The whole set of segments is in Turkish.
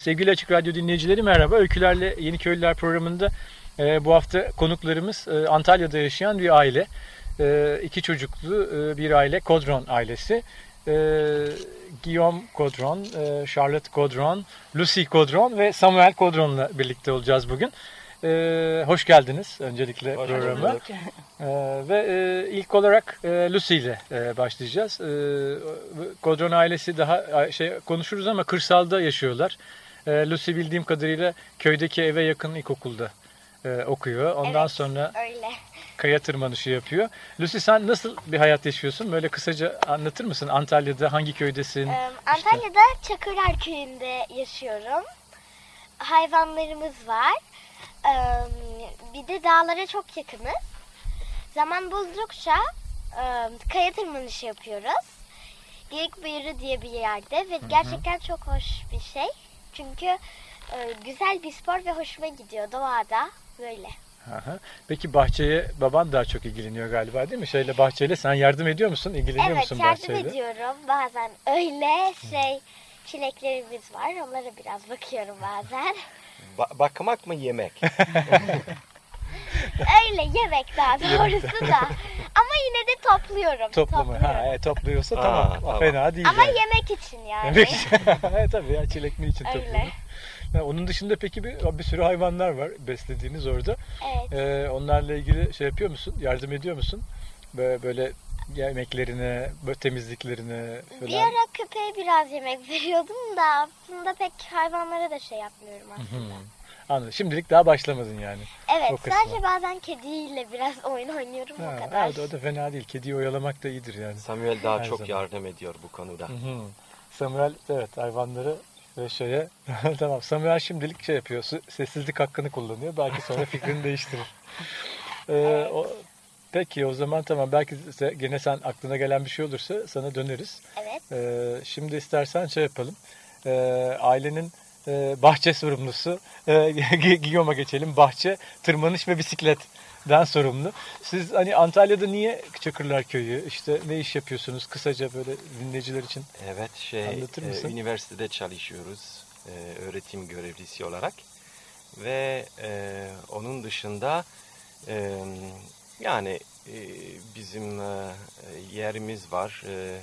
Sevgili Açık Radyo dinleyicileri merhaba. Öykülerle Yeni Köylüler programında e, bu hafta konuklarımız e, Antalya'da yaşayan bir aile. E, iki çocuklu e, bir aile, Kodron ailesi. E, Guillaume Kodron, e, Charlotte Kodron, Lucy Kodron ve Samuel Kodron'la birlikte olacağız bugün. E, hoş geldiniz öncelikle Hoş programa. Ee, ve e, ilk olarak e, Lucy ile e, başlayacağız. E, Kodron ailesi daha e, şey konuşuruz ama kırsalda yaşıyorlar. E, Lucy bildiğim kadarıyla köydeki eve yakın ilkokulda e, okuyor. Ondan Evet. sonra Öyle. kaya tırmanışı yapıyor. Lucy sen nasıl bir hayat yaşıyorsun? Böyle kısaca anlatır mısın? Antalya'da hangi köydesin? Ee, Antalya'da Çakırlar Köyü'nde yaşıyorum. Hayvanlarımız var. Ee, bir de dağlara çok yakınız. Zaman buldukça e, kaya tırmanışı yapıyoruz. Geyik Bayırı diye bir yerde ve gerçekten çok hoş bir şey. Çünkü e, güzel bir spor ve hoşuma gidiyor doğada böyle. Aha. Peki bahçeye baban daha çok ilgileniyor galiba değil mi? Şeyle bahçeyle sen yardım ediyor musun? İlgileniyor evet musun yardım bahçeyle? ediyorum bazen öyle şey çileklerimiz var onlara biraz bakıyorum bazen. Ba- bakmak mı yemek? Öyle yemek daha doğrusu da. Ama yine de topluyorum. Toplamı. Ha, evet, topluyorsa Aa, tamam. tamam. Fena değil Ama yani. yemek için yani. Yemek evet, tabii ya çilekli için Öyle. topluyorum. Ya, onun dışında peki bir, bir sürü hayvanlar var beslediğiniz orada. Evet. Ee, onlarla ilgili şey yapıyor musun? Yardım ediyor musun? Böyle, böyle yemeklerine, böyle temizliklerine Bir falan. ara köpeğe biraz yemek veriyordum da aslında pek hayvanlara da şey yapmıyorum aslında. Anladım. Şimdilik daha başlamadın yani. Evet O sadece bazen kediyle biraz oyun oynuyorum Ha, o kadar. evet, o da fena değil. Kediyi oyalamak da iyidir yani. Samuel daha Her çok zaman. yardım ediyor bu konuda. Hı hı. Samuel evet hayvanları ve şeye tamam Samuel şimdilik şey yapıyor sessizlik hakkını kullanıyor belki sonra fikrini değiştirir. Ee, o, peki o zaman tamam belki se- gene sen aklına gelen bir şey olursa sana döneriz. Evet. Ee, şimdi istersen şey yapalım Ee, ailenin e, bahçe sorumlusu e, Guillaume'a geçelim bahçe tırmanış ve bisikletten sorumlu. Siz hani Antalya'da niye Çakırlar Köyü işte ne iş yapıyorsunuz kısaca böyle dinleyiciler için Evet, şey, Anlatır e, mısın? üniversitede çalışıyoruz e, öğretim görevlisi olarak ve e, onun dışında e, yani e, bizim e, yerimiz var E,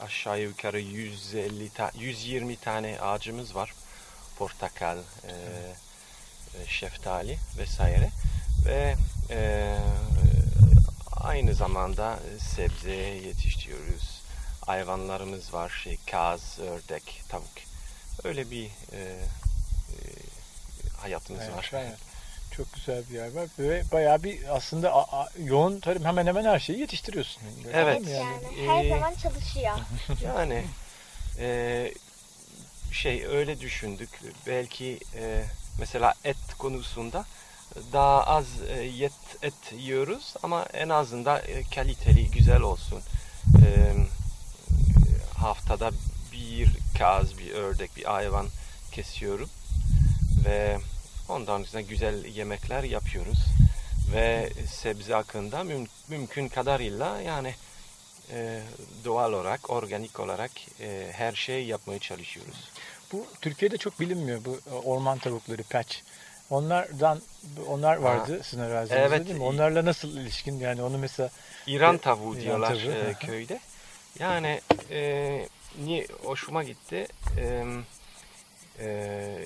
aşağı yukarı 150 ta- 120 tane ağacımız var portakal, e, e, şeftali vesaire ve aynı zamanda sebze yetiştiriyoruz. Hayvanlarımız var, şey kaz, ördek, tavuk. Öyle bir hayatımız Evet, var. evet. Çok güzel bir yer var ve bayağı bir aslında a- a- yoğun tarım hemen hemen her şeyi yetiştiriyorsun. Öyle Evet. mi Yani her Ee, zaman çalışıyor. Yani e, şey öyle düşündük. Belki e, mesela et konusunda daha az e, yet, et yiyoruz ama en azından e, kaliteli, güzel olsun. E, haftada bir kaz, bir ördek, bir hayvan kesiyorum ve ondan sonra güzel yemekler yapıyoruz ve sebze hakkında müm- mümkün kadarıyla yani e, doğal olarak, organik olarak e, her şeyi yapmaya çalışıyoruz. Bu Türkiye'de çok bilinmiyor bu e, orman tavukları patch. Onlardan onlar vardı sizin arazinizde Evet. değil mi? Onlarla nasıl ilişkin yani onu mesela İran E, tavuğu İran diyorlar tavuğu, e, köyde. Yani e, niye hoşuma gitti. E, e,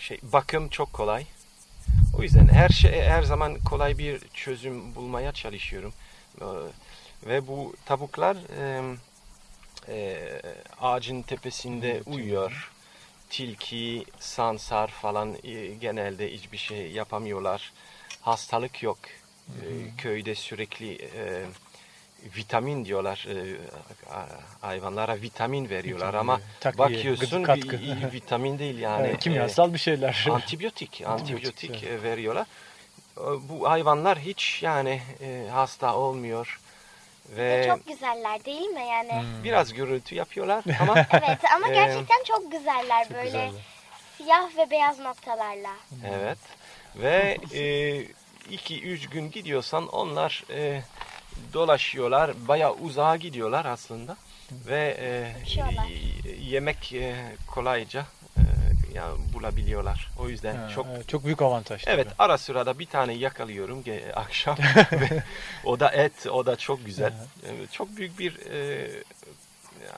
şey bakım çok kolay. O yüzden her şey her zaman kolay bir çözüm bulmaya çalışıyorum. E, ve bu tavuklar e, e, ağacın tepesinde uyuyor. Tilki, sansar falan e, genelde hiçbir şey yapamıyorlar. Hastalık yok. E, köyde sürekli e, vitamin diyorlar. e, hayvanlara vitamin veriyorlar Vitamin, ama takviye, bakıyorsun katkı. bir vitamin değil yani. Evet, kimyasal bir şeyler. antibiyotik, Antibiyotik, antibiyotik e, veriyorlar. Bu hayvanlar hiç yani e, hasta olmuyor ve Çok güzeller değil mi yani? Hmm. biraz gürültü yapıyorlar ama Evet ama gerçekten çok güzeller Çok böyle güzeller. siyah ve beyaz noktalarla. Evet. Ve e, iki üç gün gidiyorsan onlar e, dolaşıyorlar. Bayağı uzağa gidiyorlar aslında. Ve e, yemek e, kolayca e, yani bulabiliyorlar. O yüzden Ha, çok evet, çok büyük avantaj. Evet tabii. ara sırada bir tane yakalıyorum ge- akşam. Ve o da et, o da çok güzel. E, Çok büyük bir e,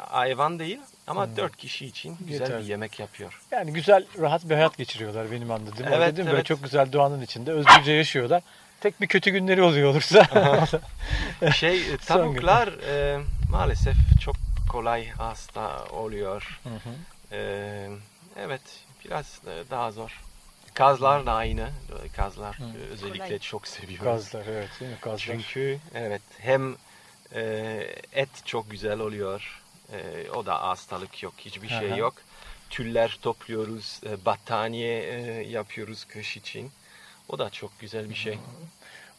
hayvan değil ama dört kişi için güzel Yeter. bir yemek yapıyor. Yani güzel, rahat bir hayat geçiriyorlar benim anladığım. Öyle Evet, değil mi? Böyle evet. çok güzel doğanın içinde özgürce yaşıyorlar. Tek bir kötü günleri oluyor olursa. Şey tavuklar e, maalesef çok kolay hasta oluyor. Hı hı. E, evet biraz e, daha zor. Kazlar da aynı. Kazlar Hı. e, özellikle Kolay. çok seviyorum. Gazlar evet değil mi? Gazlar. Çünkü evet hem e, et çok güzel oluyor. E, o da hastalık yok, hiçbir şey Aha. yok. Tüller topluyoruz, e, battaniye e, yapıyoruz kış için. O da çok güzel bir şey.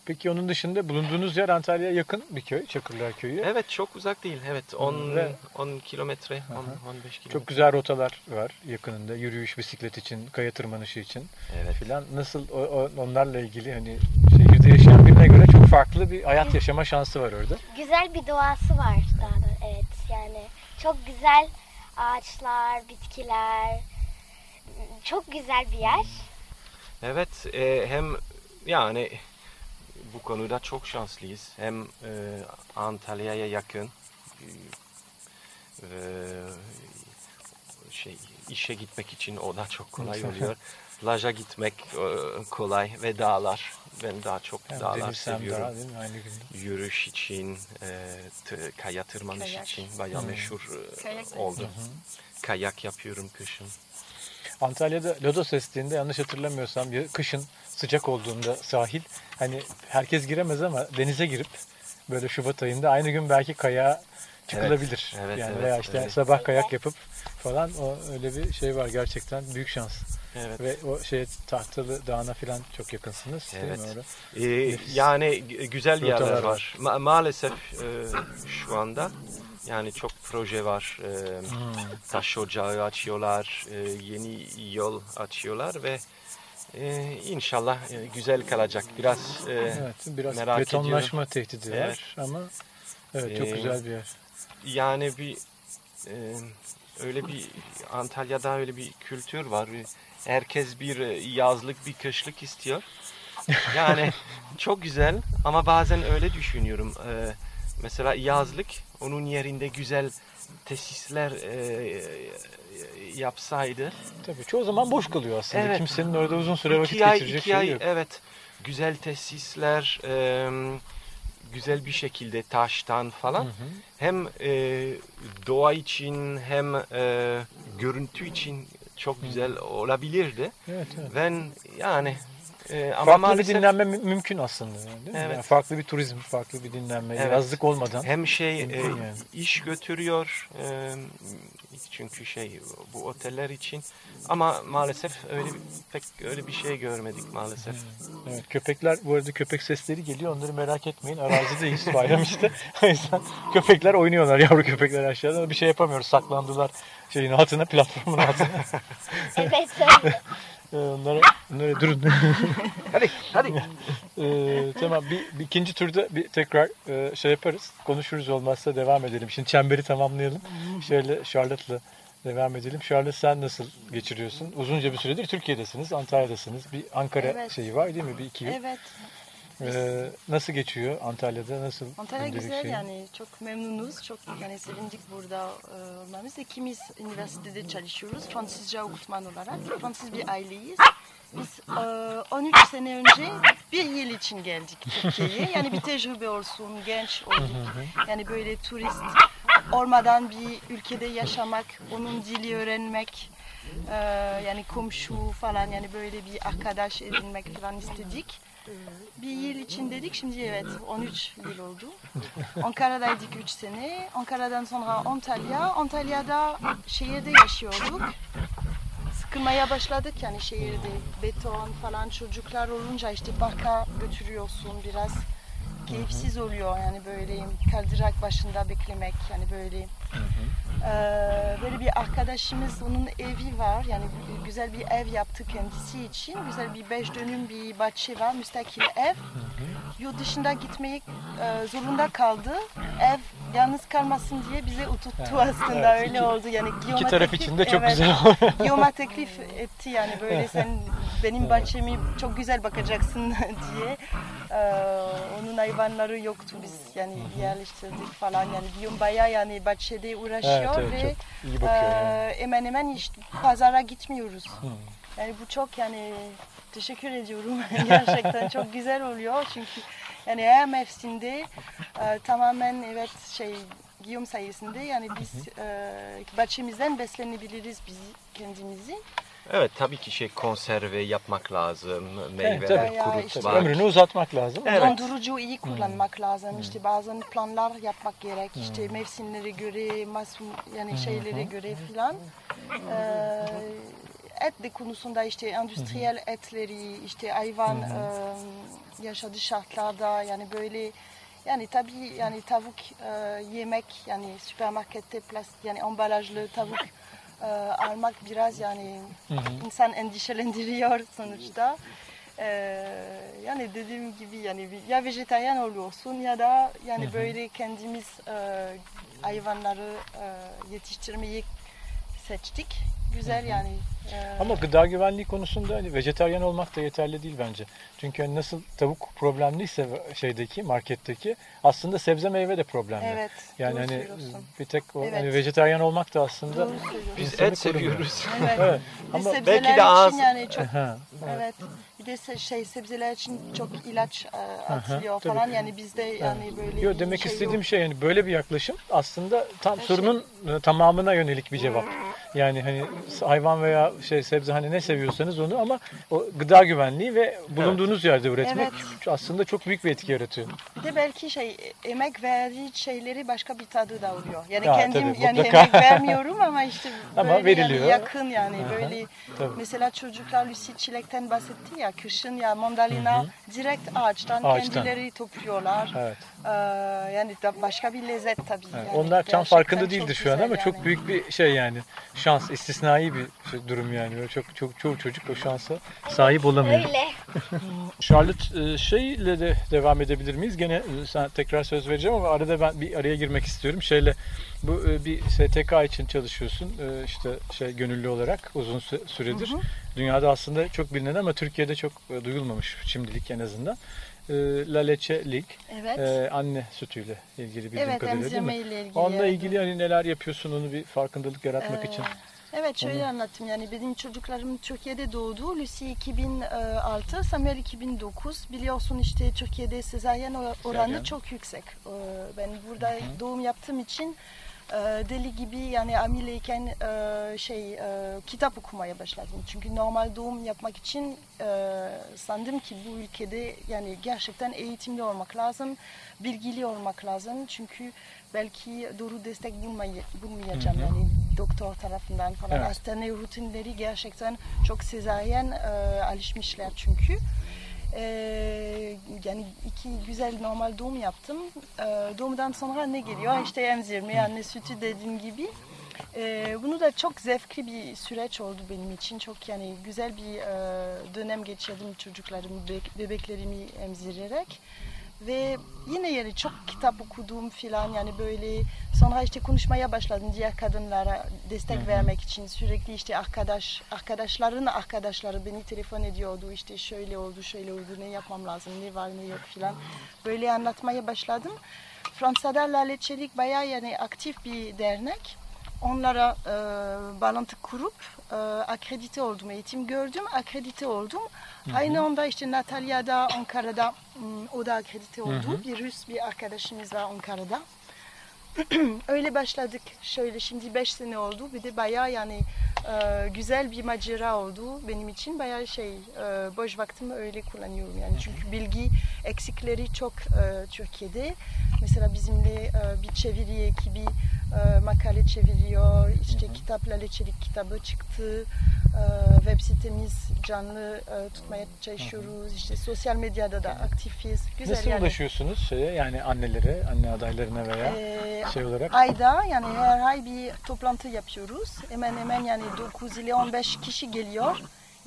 Peki onun dışında bulunduğunuz yer Antalya'ya yakın bir köy, Çakırlar Köyü. Evet çok uzak değil. Evet 10 Ve- 10 kilometre, Aha. 10 15 kilometre. Çok güzel rotalar var yakınında. Yürüyüş, bisiklet için, kaya tırmanışı için Evet. filan. Nasıl o, o- onlarla ilgili hani şehirde yaşayan birine göre çok farklı bir hayat yaşama şansı var orada. Güzel bir doğası var daha da evet yani çok güzel ağaçlar, bitkiler. Çok güzel bir yer. Evet e, hem yani bu konuda çok şanslıyız. Hem e, Antalya'ya yakın e, ve şey işe gitmek için o da çok kolay oluyor. Plaja gitmek e, kolay ve dağlar. Ben daha çok Hem dağlar deniz seviyorum. dağ değil mi? Aynı günde. Yürüyüş için, e, t- kaya tırmanış Kayak. için bayağı Hmm. meşhur e, Kayak oldu. Kayak yapıyorum kışın. Antalya'da lodos estiğinde yanlış hatırlamıyorsam kışın sıcak olduğunda sahil hani herkes giremez ama denize girip böyle Şubat ayında aynı gün belki kayağa çıkılabilir. evet, yani evet, veya işte öyle. sabah kayak yapıp falan o öyle bir şey var gerçekten büyük şans. Evet. Ve o şey Tahtalı Dağı'na falan çok yakınsınız Evet. değil mi orada? Ee, yani güzel yerler Rotalar var. var. Ma- maalesef e, şu anda yani çok proje var. E, Hmm. taş ocağı açıyorlar, e, yeni yol açıyorlar ve e, inşallah e, güzel kalacak. Biraz e, Evet, biraz merak betonlaşma tehdidi Evet. var ama evet çok Ee, güzel bir yer. yani bir e, öyle bir Antalya'da öyle bir kültür var. Herkes bir e, yazlık bir kışlık istiyor. Yani çok güzel ama bazen öyle düşünüyorum. E, mesela yazlık onun yerinde güzel tesisler e, yapsaydı. Tabii çoğu zaman boş kalıyor aslında. Evet. Kimsenin orada uzun süre vakit iki ay, geçirecek iki şey ay, yok. evet. Güzel tesisler, e, güzel bir şekilde taştan falan. Hı hı. Hem e, doğa için hem e, görüntü için çok güzel olabilirdi. Evet, evet. Ben yani e, ama farklı maalesef bir dinlenme mü- mümkün aslında. Değil mi? Evet. Yani farklı bir turizm, farklı bir dinlenme. Evet. Yazlık olmadan. hem şey e, yani. iş götürüyor e, çünkü şey bu oteller için ama maalesef öyle bir- pek öyle bir şey görmedik maalesef. Evet, köpekler, bu arada köpek sesleri geliyor. Onları merak etmeyin. Arazideyiz bayram işte. o yüzden köpekler oynuyorlar. Yavru köpekler aşağıda. Bir şey yapamıyoruz. Saklandılar şeyin altına, platformun altına. Evet öyle. Ee, onlara, onlara durun. Hadi hadi. Ee, tamam bir, bir ikinci turda bir tekrar e, şey yaparız. Konuşuruz olmazsa devam edelim. Şimdi çemberi tamamlayalım. Şöyle Charlotte'la devam edelim. Charlotte sen nasıl geçiriyorsun? Uzunca bir süredir Türkiye'desiniz, Antalya'dasınız. Bir Ankara Evet. şeyi var değil mi? Bir iki yıl. Evet. Ee, nasıl geçiyor Antalya'da? Nasıl? Antalya güzel şey? yani çok memnunuz. Çok yani sevindik burada e, olmamız. İkimiz üniversitede çalışıyoruz Fransızca okutman olarak. Fransız bir aileyiz. Biz e, 13 sene önce bir yıl için geldik Türkiye'ye. Yani bir tecrübe olsun, genç olduk. Yani böyle turist olmadan bir ülkede yaşamak, onun dili öğrenmek, e, yani komşu falan yani böyle bir arkadaş edinmek falan istedik. Bir yıl için dedik şimdi evet 13 yıl oldu. Ankara'daydık 3 sene. Ankara'dan sonra Antalya. Antalya'da şehirde yaşıyorduk. Sıkılmaya başladık yani şehirde. Beton falan çocuklar olunca işte parka götürüyorsun biraz. Keyifsiz oluyor. Yani böyle kaldırak başında beklemek yani böyle. Ee, böyle bir arkadaşımız onun evi var. Yani güzel bir ev yaptı kendisi için. Güzel bir beş dönüm bir bahçe var müstakil ev. Yurt dışında gitmeyi e, zorunda kaldı. Ev yalnız kalmasın diye bize oturttu aslında. evet, öyle iki- oldu. Yani İki taraf için de çok evet, güzel oldu. Guillaume'a teklif etti yani böyle sen benim bahçemi çok güzel bakacaksın diye. Ee, onun hayvanları yoktu biz yani yerleştirdik falan yani Guillaume bayağı yani bahçede uğraşıyor evet, ve çok iyi bakıyor yani. e, hemen hemen hiç pazara gitmiyoruz. Hı. Yani bu çok yani teşekkür ediyorum gerçekten çok güzel oluyor çünkü yani her mevsimde e, tamamen evet şey Guillaume sayesinde yani biz e, bahçemizden beslenebiliriz biz kendimizi. Evet tabii ki şey konserve yapmak lazım. Meyveler tabii. kurutmak. İşte ömrünü uzatmak lazım. Evet. Dondurucu iyi kullanmak lazım. İşte bazen planlar yapmak gerek. İşte mevsimlere göre, masum yani şeylere göre filan. Ee, et de konusunda işte endüstriyel etleri, işte hayvan e, yaşadığı şartlarda yani böyle yani tabii yani tavuk e, yemek yani süpermarkette plastik yani ambalajlı tavuk e, almak biraz yani insan endişelendiriyor sonuçta. Ee, yani dediğim gibi yani ya vejetaryen oluyorsun ya da yani böyle kendimiz e, hayvanları e, yetiştirmeyi seçtik. Güzel yani. e, Ama gıda güvenliği konusunda hani vejetaryen olmak da yeterli değil bence. Çünkü hani nasıl tavuk problemliyse şeydeki marketteki aslında sebze meyve de problemli. Evet. Yani hani söylüyorsun. bir tek o Evet. hani vejetaryen olmak da aslında. Biz et seviyoruz. Evet. Evet. Ve Ama sebzeler belki de için az- yani çok evet. Bir de şey sebzeler için çok ilaç e, atılıyor falan yani bizde yani böyle Yo, bir demek şey istediğim yok. şey yani böyle bir yaklaşım aslında tam Her sorunun e, tamamına yönelik bir cevap. Yani hani hayvan veya şey sebze hani ne seviyorsanız onu ama o gıda güvenliği ve bulunduğunuz yerde üretmek Evet. aslında çok büyük bir etki yaratıyor. Bir de belki şey emek verdiği şeyleri başka bir tadı da oluyor. Yani Ya, kendim tabii, yani mutlaka. emek vermiyorum ama işte Ama böyle veriliyor. yani yakın yani böyle tabii. mesela çocuklar Lucy çilekten bahsetti ya kışın ya mandalina direkt ağaçtan, Ağaçtan. kendileri topluyorlar. Evet. Ee, yani da başka bir lezzet tabii. Evet, yani. Onlar tam farkında çok değildir şu an ama çok yani. büyük bir şey yani şans, istisnai bir şey- durum yani. Böyle çok çok çoğu çocuk o şansa sahip olamıyor. Öyle. Charlotte e, şeyle de devam edebilir miyiz? Gene e, sen tekrar söz vereceğim ama arada ben bir araya girmek istiyorum. Şeyle bu e, bir STK için çalışıyorsun işte şey gönüllü olarak uzun sü- süredir. Dünyada aslında çok bilinen ama Türkiye'de çok duyulmamış şimdilik en azından. E, La Leche League Evet. e, anne sütüyle ilgili bildiğim evet kadarıyla değil mi? ile ilgili. Onunla ilgili hani neler yapıyorsun onu bir farkındalık yaratmak Ee, için. Evet şöyle anlattım yani benim çocuklarım Türkiye'de doğdu. Lucy 2006, Samuel 2009. Biliyorsun işte Türkiye'de sezaryen or- oranı Sezaryen. çok yüksek. Ee, Ben burada doğum yaptığım için e, deli gibi yani hamileyken e, şey e, kitap okumaya başladım. Çünkü normal doğum yapmak için e, sandım ki bu ülkede yani gerçekten eğitimli olmak lazım, bilgili olmak lazım. Çünkü belki doğru destek bulmay- bulmayacağım yani doktor tarafından falan. Evet. Hastane rutinleri gerçekten çok sezaryen alışmışlar çünkü. Ee, yani iki güzel normal doğum yaptım. Ee, doğumdan sonra ne geliyor? İşte emzirme, anne sütü dediğin gibi. Ee, bunu da çok zevkli bir süreç oldu benim için. Çok yani güzel bir e, dönem geçirdim çocuklarımı, bebek- bebeklerimi emzirerek. Ve yine yani çok kitap okudum filan yani böyle sonra işte konuşmaya başladım diğer kadınlara destek vermek için sürekli işte arkadaş arkadaşların arkadaşları beni telefon ediyordu işte şöyle oldu şöyle oldu ne yapmam lazım ne var ne yok filan böyle anlatmaya başladım. Fransa'da Laleçelik bayağı yani aktif bir dernek. Onlara e, bağlantı kurup e, akredite oldum, eğitim gördüm, akredite oldum. Aynı anda işte Natalya'da, Ankara'da o da akredite oldu. Bir Rus bir arkadaşımız var Ankara'da. öyle başladık. Şöyle şimdi 5 sene oldu. Bir de bayağı yani e, güzel bir macera oldu benim için. Bayağı şey e, boş vaktimi öyle kullanıyorum yani. Çünkü bilgi eksikleri çok e, Türkiye'de. Mesela bizimle e, bir çeviri ekibi e, makale çeviriyor. İşte kitaplarla çelik kitabı çıktı. E, web sitemiz canlı e, tutmaya çalışıyoruz. İşte sosyal medyada da aktifiz. Güzel Nasıl yani. ulaşıyorsunuz şeye yani annelere, anne adaylarına veya Ee, şey olarak? ayda yani her ay bir toplantı yapıyoruz. Hemen hemen yani 9 ile 15 kişi geliyor.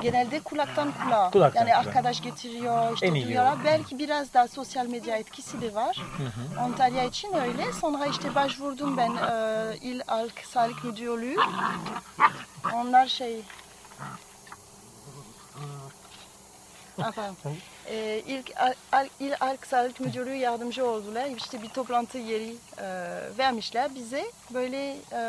Genelde kulaktan kulağa. Kulaktan yani kulağa. arkadaş getiriyor, işte En duyuyorlar. Belki biraz daha sosyal medya etkisi de var. Antalya için öyle. Sonra işte başvurdum ben e, İl Halk Sağlık Müdürlüğü. Onlar şey... Ah, Ee, ilk Al- İl Halk Sağlık Müdürlüğü yardımcı oldular. İşte bir toplantı yeri e, vermişler bize. Böyle e,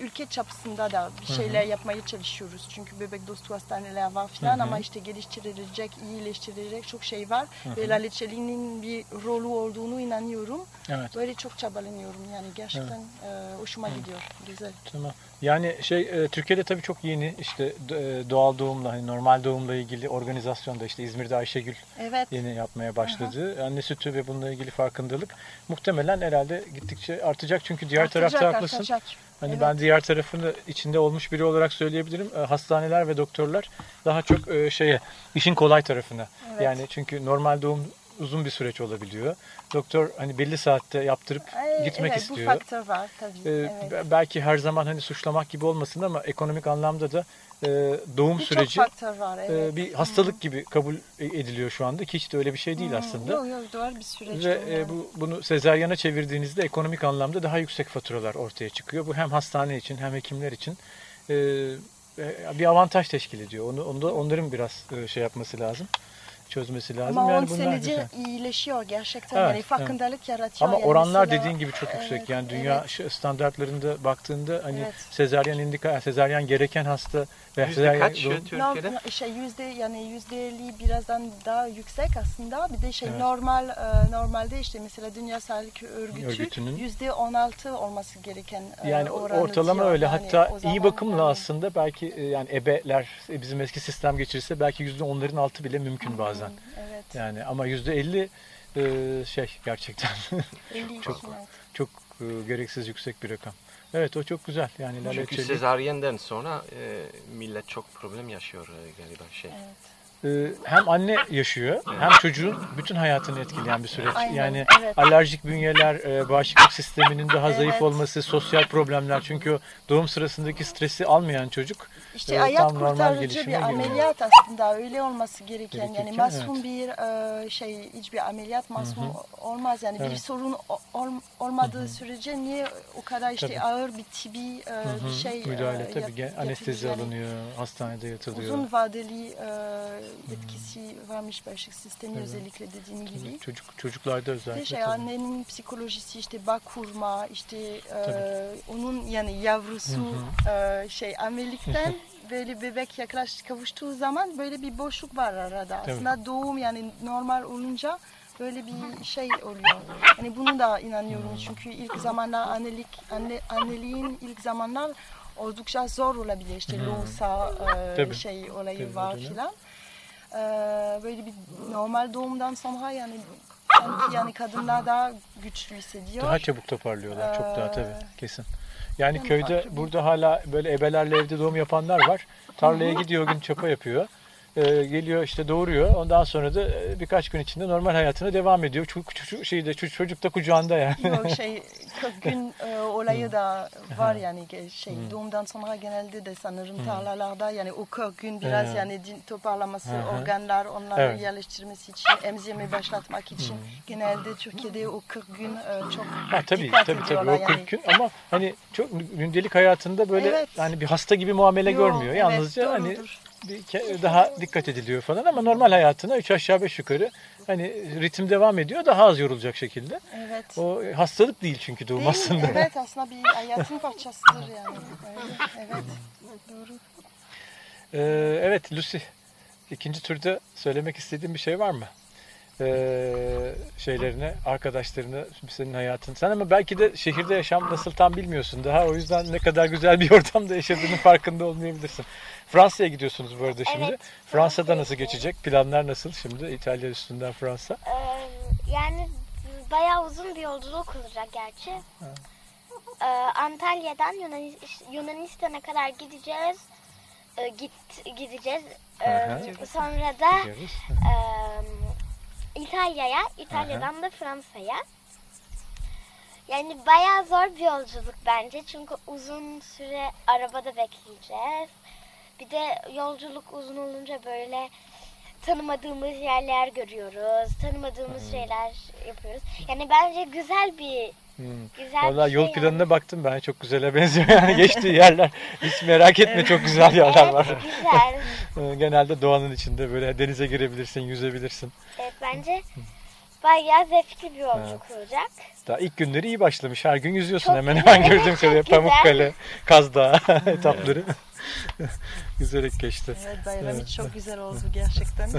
ülke çapısında da bir şeyler yapmaya çalışıyoruz. Çünkü bebek dostu hastaneler var falan Hı hı. ama işte geliştirilecek, iyileştirilecek çok şey var. Ve Laleçeli'nin bir rolü olduğunu inanıyorum. Evet. Böyle çok çabalanıyorum yani gerçekten e, hoşuma gidiyor. Güzel. Tamam. Yani şey e, Türkiye'de tabii çok yeni işte e, doğal doğumla hani normal doğumla ilgili organizasyonda işte İzmir'de Ayşegül Evet. yeni yapmaya başladı. Anne sütü ve bununla ilgili farkındalık muhtemelen herhalde gittikçe artacak çünkü diğer Artacak, tarafta haklısın. artacak. Hani Evet. ben diğer tarafını içinde olmuş biri olarak söyleyebilirim. E, Hastaneler ve doktorlar daha çok e, şeye işin kolay tarafına. Evet. Yani çünkü normal doğum uzun bir süreç olabiliyor. Doktor hani belli saatte yaptırıp Ay, gitmek evet, istiyor. Bu faktör var tabii. Ee, evet. be- belki her zaman hani suçlamak gibi olmasın ama ekonomik anlamda da e, doğum Birçok süreci var. e, Evet. bir hastalık gibi kabul ediliyor şu anda ki hiç de öyle bir şey değil aslında. Yok yok doğru bir süreç. Ve e, yani. bu bunu sezaryana çevirdiğinizde ekonomik anlamda daha yüksek faturalar ortaya çıkıyor. Bu hem hastane için hem hekimler için e, e, bir avantaj teşkil ediyor. Onu, onu da onların biraz e, şey yapması lazım, çözmesi lazım. Ama yani 10 bunlar senece güzel. iyileşiyor gerçekten. Evet, yani farkındalık yaratıyor. Ama yani oranlar mesela- dediğin gibi çok yüksek. Evet, yani dünya evet. standartlarında baktığında hani Evet. sezaryen indika, sezaryen gereken hasta ve Yüzde sezaryen kaç doğum- Türkiye'de? No, şey yüzde yani yüzde elli birazdan daha yüksek aslında. Bir de şey Evet. normal e, normalde işte mesela Dünya Sağlık Örgütü Örgütünün- yüzde on altı olması gereken e, yani oranı ortalama diyor. öyle. Yani Hatta zaman iyi bakımla yani- aslında belki e, yani ebeler bizim eski sistem geçirirse belki yüzde onların altı bile mümkün bazen. Evet. Yani ama yüzde elli e, şey gerçekten 50 Çok- çok e, gereksiz yüksek bir rakam. Evet o çok güzel. Yani Çünkü Laleçeli. sezaryenden sonra e, millet çok problem yaşıyor e, galiba şey. Evet. Ee, hem anne yaşıyor hem çocuğun bütün hayatını etkileyen bir süreç. Aynen, yani evet. alerjik bünyeler, e, bağışıklık sisteminin daha zayıf Evet. olması, sosyal problemler. Çünkü doğum sırasındaki stresi almayan çocuk İşte e, hayat tam normal gelişime bir girmiyor. ameliyat aslında öyle olması gereken yani Gerekirken, masum bir e, şey hiçbir ameliyat masum olmaz yani bir Evet. sorun o- ol- olmadığı sürece niye o kadar işte Tabii. ağır bir tibi e, Hı hı, bir şey müdahale tabii yap- anestezi yani. alınıyor, hastanede yatılıyor. Uzun vadeli etkisi varmış bağışıklık sistemi özellikle dediğim gibi. Çocuk çocuklarda özellikle şey tabii. annenin psikolojisi işte bağ kurma işte e, onun yani yavrusu e, şey amelikten böyle bebek yaklaş kavuştuğu zaman böyle bir boşluk var arada. Tabii. Aslında doğum yani normal olunca böyle bir şey oluyor. Yani bunu da inanıyorum çünkü ilk zamanlar annelik anne, anneliğin ilk zamanlar oldukça zor olabilir. İşte loğusa e, Tabii. şey olayı Tabii, var filan. E, böyle bir normal doğumdan sonra yani sanki yani kadınlar daha güçlü hissediyor. Daha çabuk toparlıyorlar. Çok daha Ee, tabii kesin. Yani köyde farklı burada hala böyle ebelerle evde doğum yapanlar var. Tarlaya gidiyor gün çapa yapıyor. Ee, geliyor işte doğuruyor. Ondan sonra da e, birkaç gün içinde normal hayatına devam ediyor. Çocuk, çocuk, şeyde, çocuk, da kucağında yani. Yok şey 40 gün e, olayı da var yani şey doğumdan sonra genelde de sanırım tarlalarda yani o 40 gün biraz yani toparlaması organlar onları Evet. yerleştirmesi için emzirme başlatmak için genelde Türkiye'de o 40 gün e, çok Ha, tabii tabii tabii o 40 yani. gün ama hani çok gündelik hayatında böyle Evet. hani bir hasta gibi muamele Yo, görmüyor. evet, Yalnızca hani doğrudur. ke- daha dikkat ediliyor falan ama normal hayatına 3 aşağı 5 yukarı hani ritim devam ediyor daha az yorulacak şekilde. Evet. O hastalık değil çünkü doğum Değil mi? aslında. Evet aslında bir hayatın parçasıdır yani. Öyle, evet. Doğru. Ee, evet Lucy ikinci turda söylemek istediğin bir şey var mı? E, şeylerine, arkadaşlarına, senin hayatın. Sen ama belki de şehirde yaşam nasıl tam bilmiyorsun daha. O yüzden ne kadar güzel bir ortamda yaşadığının farkında olmayabilirsin. Fransa'ya gidiyorsunuz bu arada şimdi. Evet, Fransa'da nasıl geçecek? Planlar nasıl şimdi? İtalya üstünden Fransa. Ee, yani bayağı uzun bir yolculuk olacak gerçi. Ee, Antalya'dan Yunanis- Yunanistan'a kadar gideceğiz. Ee, git gideceğiz. Ee, sonra da Gidiyoruz. e, İtalya'ya, İtalya'dan da Fransa'ya. Yani bayağı zor bir yolculuk bence çünkü uzun süre arabada bekleyeceğiz. Bir de yolculuk uzun olunca böyle tanımadığımız yerler görüyoruz, tanımadığımız şeyler yapıyoruz. Yani bence güzel bir Hmm. güzel Valla bir yol şey planına baktım ben çok güzele benziyor yani geçtiği yerler hiç merak etme çok güzel yerler evet, var. güzel. Ee, Genelde doğanın içinde böyle denize girebilirsin, yüzebilirsin. Evet bence bayağı zevkli bir yolculuk olacak. Daha ilk günleri iyi başlamış. Her gün yüzüyorsun Çok hemen güzel, hemen gördüğüm çok kadarıyla. Pamukkale, Kaz Dağı etapları. Güzel geçti. Evet bayram Evet. çok güzel oldu gerçekten.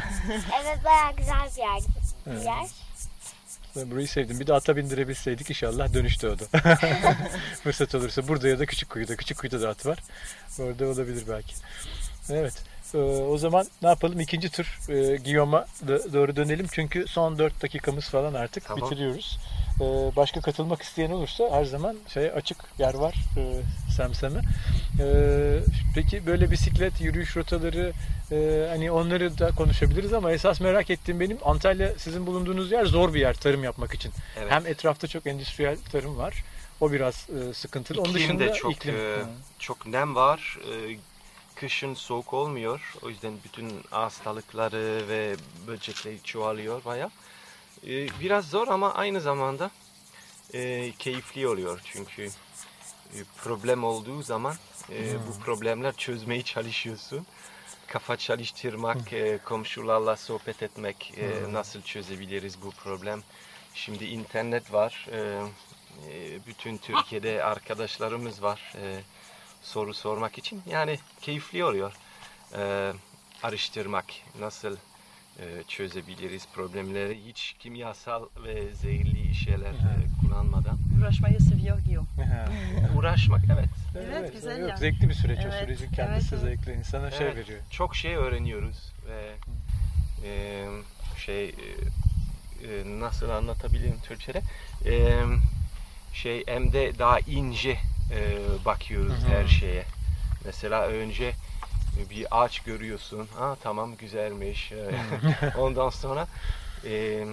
Evet bayağı güzel bir yer. Bir yer. Ben burayı sevdim. Bir de ata bindirebilseydik inşallah dönüşte o da. Fırsat olursa. Burada ya da küçük kuyuda. Küçük kuyuda da at var. Orada olabilir belki. Evet. Ee, o zaman ne yapalım? İkinci tur e, Guillaume'a doğru dönelim. Çünkü son 4 dakikamız falan artık Tamam. bitiriyoruz. Ee, başka katılmak isteyen olursa her zaman şey açık yer var e, Semsem'e. Ee, peki böyle bisiklet, yürüyüş rotaları e, hani onları da konuşabiliriz ama esas merak ettiğim benim Antalya sizin bulunduğunuz yer zor bir yer tarım yapmak için. Evet. Hem etrafta çok endüstriyel tarım var. O biraz e, sıkıntılı. Onun İklim dışında de çok iklim. e, çok nem var. E, kışın soğuk olmuyor. O yüzden bütün hastalıkları ve böcekler çoğalıyor baya. E, biraz zor ama aynı zamanda e, keyifli oluyor çünkü e, problem olduğu zaman e, bu problemler çözmeye çalışıyorsun. Kafa çalıştırmak, e, komşularla sohbet etmek, e, nasıl çözebiliriz bu problem. Şimdi internet var. E, bütün Türkiye'de arkadaşlarımız var e, soru sormak için. Yani keyifli oluyor e, araştırmak, nasıl e, çözebiliriz problemleri hiç kimyasal ve zehirli şeyler e, kullanmadan. Uğraşmayı seviyor. Ha. Uğraşmak evet. Evet, güzel yok, ya. Zevkli bir süreç. o Evet, sürecin kendisi evet, evet. zevkli. insana şey Evet. veriyor. Çok şey öğreniyoruz ve e, şey e, e, nasıl anlatabilirim Türkçe'de E, şey hem de daha ince e, bakıyoruz Hı hı. her şeye. Mesela önce bir ağaç görüyorsun. Ha tamam güzelmiş. Ondan sonra e,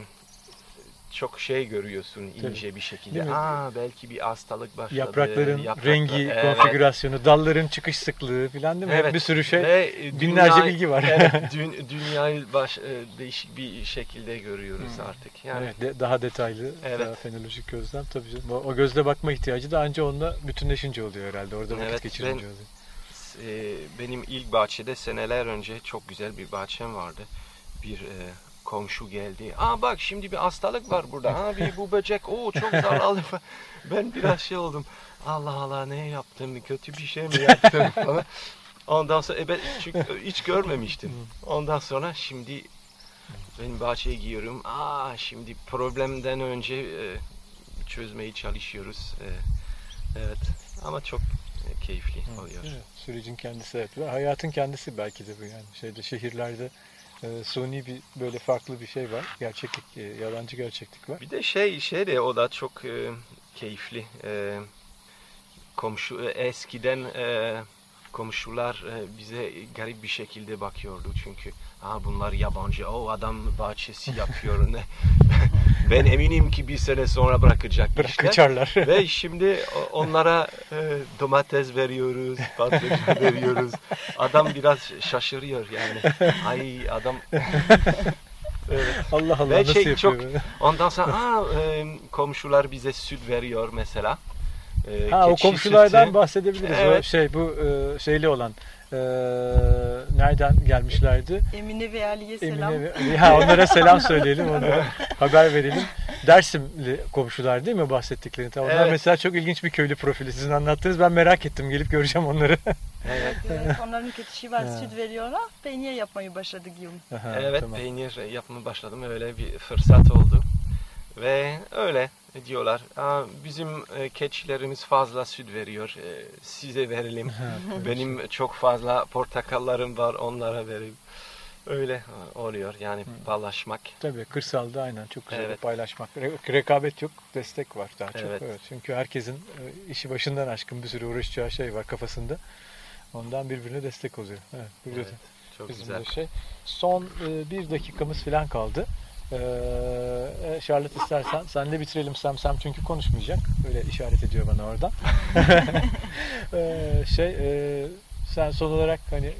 çok şey görüyorsun ince bir şekilde. Aa belki bir hastalık başladı. Yaprakların Yapraklar- rengi, Evet. konfigürasyonu, dalların çıkış sıklığı falan değil mi? Evet. Bir sürü şey. Ve binlerce dünya- bilgi var. Evet, dü- dünyayı baş, e, değişik bir şekilde görüyoruz artık. Yani Evet, de- daha detaylı, Evet. daha fenolojik gözlem tabii canım. O, o gözle bakma ihtiyacı da anca onunla bütünleşince oluyor herhalde. Orada vakit Evet, geçirince ben- oluyor. e, benim ilk bahçede seneler önce çok güzel bir bahçem vardı. Bir e, komşu geldi. Aa bak şimdi bir hastalık var burada. Ha bir bu böcek. Oo çok zararlı. ben biraz şey oldum. Allah Allah ne yaptım? Kötü bir şey mi yaptım falan. Ondan sonra e, ben çünkü hiç görmemiştim. Ondan sonra şimdi benim bahçeye giyiyorum. Aa şimdi problemden önce e, çözmeye çalışıyoruz. E, evet ama çok e, keyifli oluyor. Evet, sürecin kendisi evet. Ve hayatın kendisi belki de bu yani. Şeyde şehirlerde e, suni bir böyle farklı bir şey var. Gerçeklik, e, yalancı gerçeklik var. Bir de şey şey de o da çok e, keyifli. E, komşu e, eskiden e, komşular e, bize garip bir şekilde bakıyordu çünkü ha bunlar yabancı. O adam bahçesi yapıyor ne. ben eminim ki bir sene sonra bırakacak Bırak işler. kaçarlar. Ve şimdi onlara e, domates veriyoruz, patlıcan veriyoruz. Adam biraz şaşırıyor yani. Ay adam Evet. Allah Allah Ve nasıl şey yapıyor? çok-? Ondan sonra aa, e, komşular bize süt veriyor mesela. E, Ha o komşulardan sütü. bahsedebiliriz. O Evet. şey bu e, şeyli olan e, nereden gelmişlerdi? Emine ve Ali'ye selam. Emine ve, ha, onlara selam söyleyelim, onlara haber verelim. Dersimli komşular değil mi bahsettiklerini? Onlar Evet. mesela çok ilginç bir köylü profili. Sizin anlattığınız ben merak ettim. Gelip göreceğim onları. Evet Evet, onların keçisi var, süt veriyorlar. Peynir yapmayı başladı Guillaume. Aha, evet tamam. peynir yapmaya başladım. Öyle bir fırsat oldu. Ve öyle diyorlar. Bizim e, keçilerimiz fazla süt veriyor. e, size verelim. Benim çok fazla portakallarım var. Onlara vereyim. Öyle oluyor. Yani paylaşmak. Tabii kırsalda aynen çok güzel Evet. paylaşmak. Re- rekabet yok, destek var daha çok. Evet. Evet. Çünkü herkesin e, işi başından aşkın bir sürü uğraşacağı şey var kafasında. Ondan birbirine destek oluyor. Evet, Evet, Çok bizim güzel. de şey. Son e, bir dakikamız falan kaldı. Ee, e, Charlotte istersen senle bitirelim Sam Sam çünkü konuşmayacak. Öyle işaret ediyor bana oradan. Ee, şey e, sen son olarak hani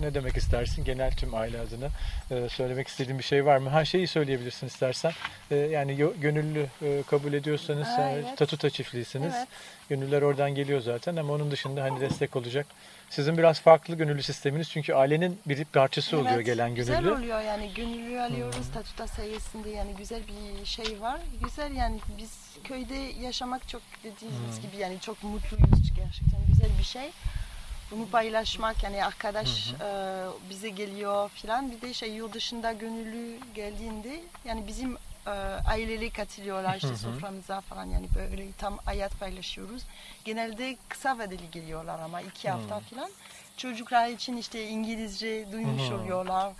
ne demek istersin genel tüm aile adına e, söylemek istediğin bir şey var mı? Ha şeyi söyleyebilirsin istersen. E, yani gönüllü e, kabul ediyorsanız Aa, e, evet. Tatuta çiftliysiniz. Evet. Gönüllüler oradan geliyor zaten ama onun dışında hani destek olacak. Sizin biraz farklı gönüllü sisteminiz çünkü ailenin bir parçası oluyor Evet, gelen Güzel gönüllü. oluyor yani gönüllü alıyoruz Tatuta sayesinde yani güzel bir şey var. Güzel yani biz köyde yaşamak çok dediğiniz gibi yani çok mutluyuz gerçekten güzel bir şey. Bunu paylaşmak yani arkadaş e, bize geliyor filan bir de şey yurt dışında gönüllü geldiğinde yani bizim e, aileleri katılıyorlar işte soframıza falan yani böyle tam hayat paylaşıyoruz. Genelde kısa vadeli geliyorlar ama iki hafta filan. Çocuklar için işte İngilizce duymuş Hı. oluyorlar.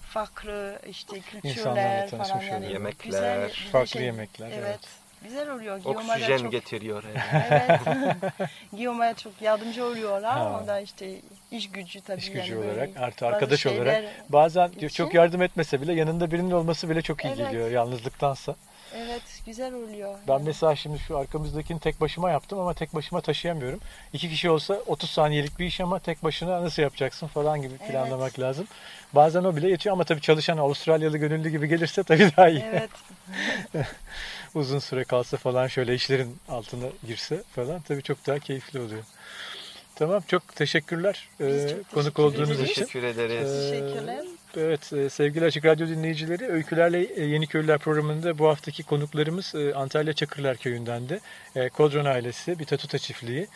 Farklı işte kültürler falan yani oluyor. güzel Yemekler, bir farklı şey. yemekler, Evet. evet. Güzel oluyor. Oksijen çok, getiriyor. Evet. Guillaume'a çok yardımcı oluyorlar. Ha. O da işte iş gücü tabii. İş gücü yani olarak artı arkadaş şeyler olarak bazen için- çok yardım etmese bile yanında birinin olması bile çok iyi Evet. geliyor yalnızlıktansa. Evet güzel oluyor. Ben Yani. mesela şimdi şu arkamızdakini tek başıma yaptım ama tek başıma taşıyamıyorum. İki kişi olsa 30 saniyelik bir iş ama tek başına nasıl yapacaksın falan gibi Evet. planlamak lazım. Bazen o bile yetiyor ama tabii çalışan Avustralyalı gönüllü gibi gelirse tabii daha iyi. Evet. Uzun süre kalsa falan şöyle işlerin altına girse falan tabii çok daha keyifli oluyor. Tamam çok teşekkürler Biz ee, çok konuk teşekkür olduğunuz ederiz. için. Teşekkür ederiz. Ee, Teşekkürler. Evet e, sevgili Açık Radyo dinleyicileri Öykülerle e, Yeni Köylüler programında bu haftaki konuklarımız e, Antalya Çakırlar Köyü'nden de e, Kodron ailesi bir Tatuta çiftliği.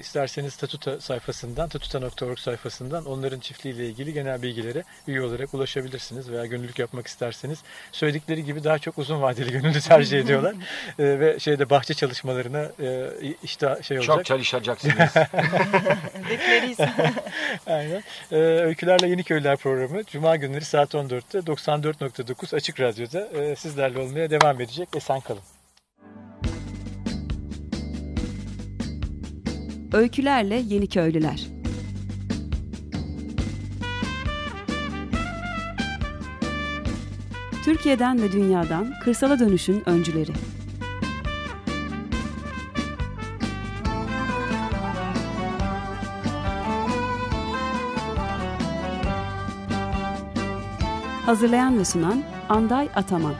İsterseniz Tatuta sayfasından, tatuta.org sayfasından onların çiftliğiyle ilgili genel bilgilere üye olarak ulaşabilirsiniz veya gönüllülük yapmak isterseniz. Söyledikleri gibi daha çok uzun vadeli gönüllü tercih ediyorlar. Ve şeyde bahçe çalışmalarına işte şey olacak. Çok çalışacaksınız. Bekleriz. Aynen. Öykülerle Yeni Köylüler Cuma günleri saat 14'te 94.9 Açık Radyo'da e, sizlerle olmaya devam edecek. Esen kalın. Öykülerle Yeni Köylüler Türkiye'den ve dünyadan kırsala dönüşün öncüleri. Hazırlayan ve sunan Anday Ataman.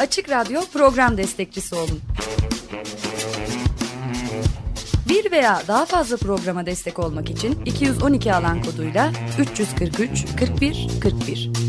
Açık Radyo program destekçisi olun. Bir veya daha fazla programa destek olmak için 212 alan koduyla 343 41 41.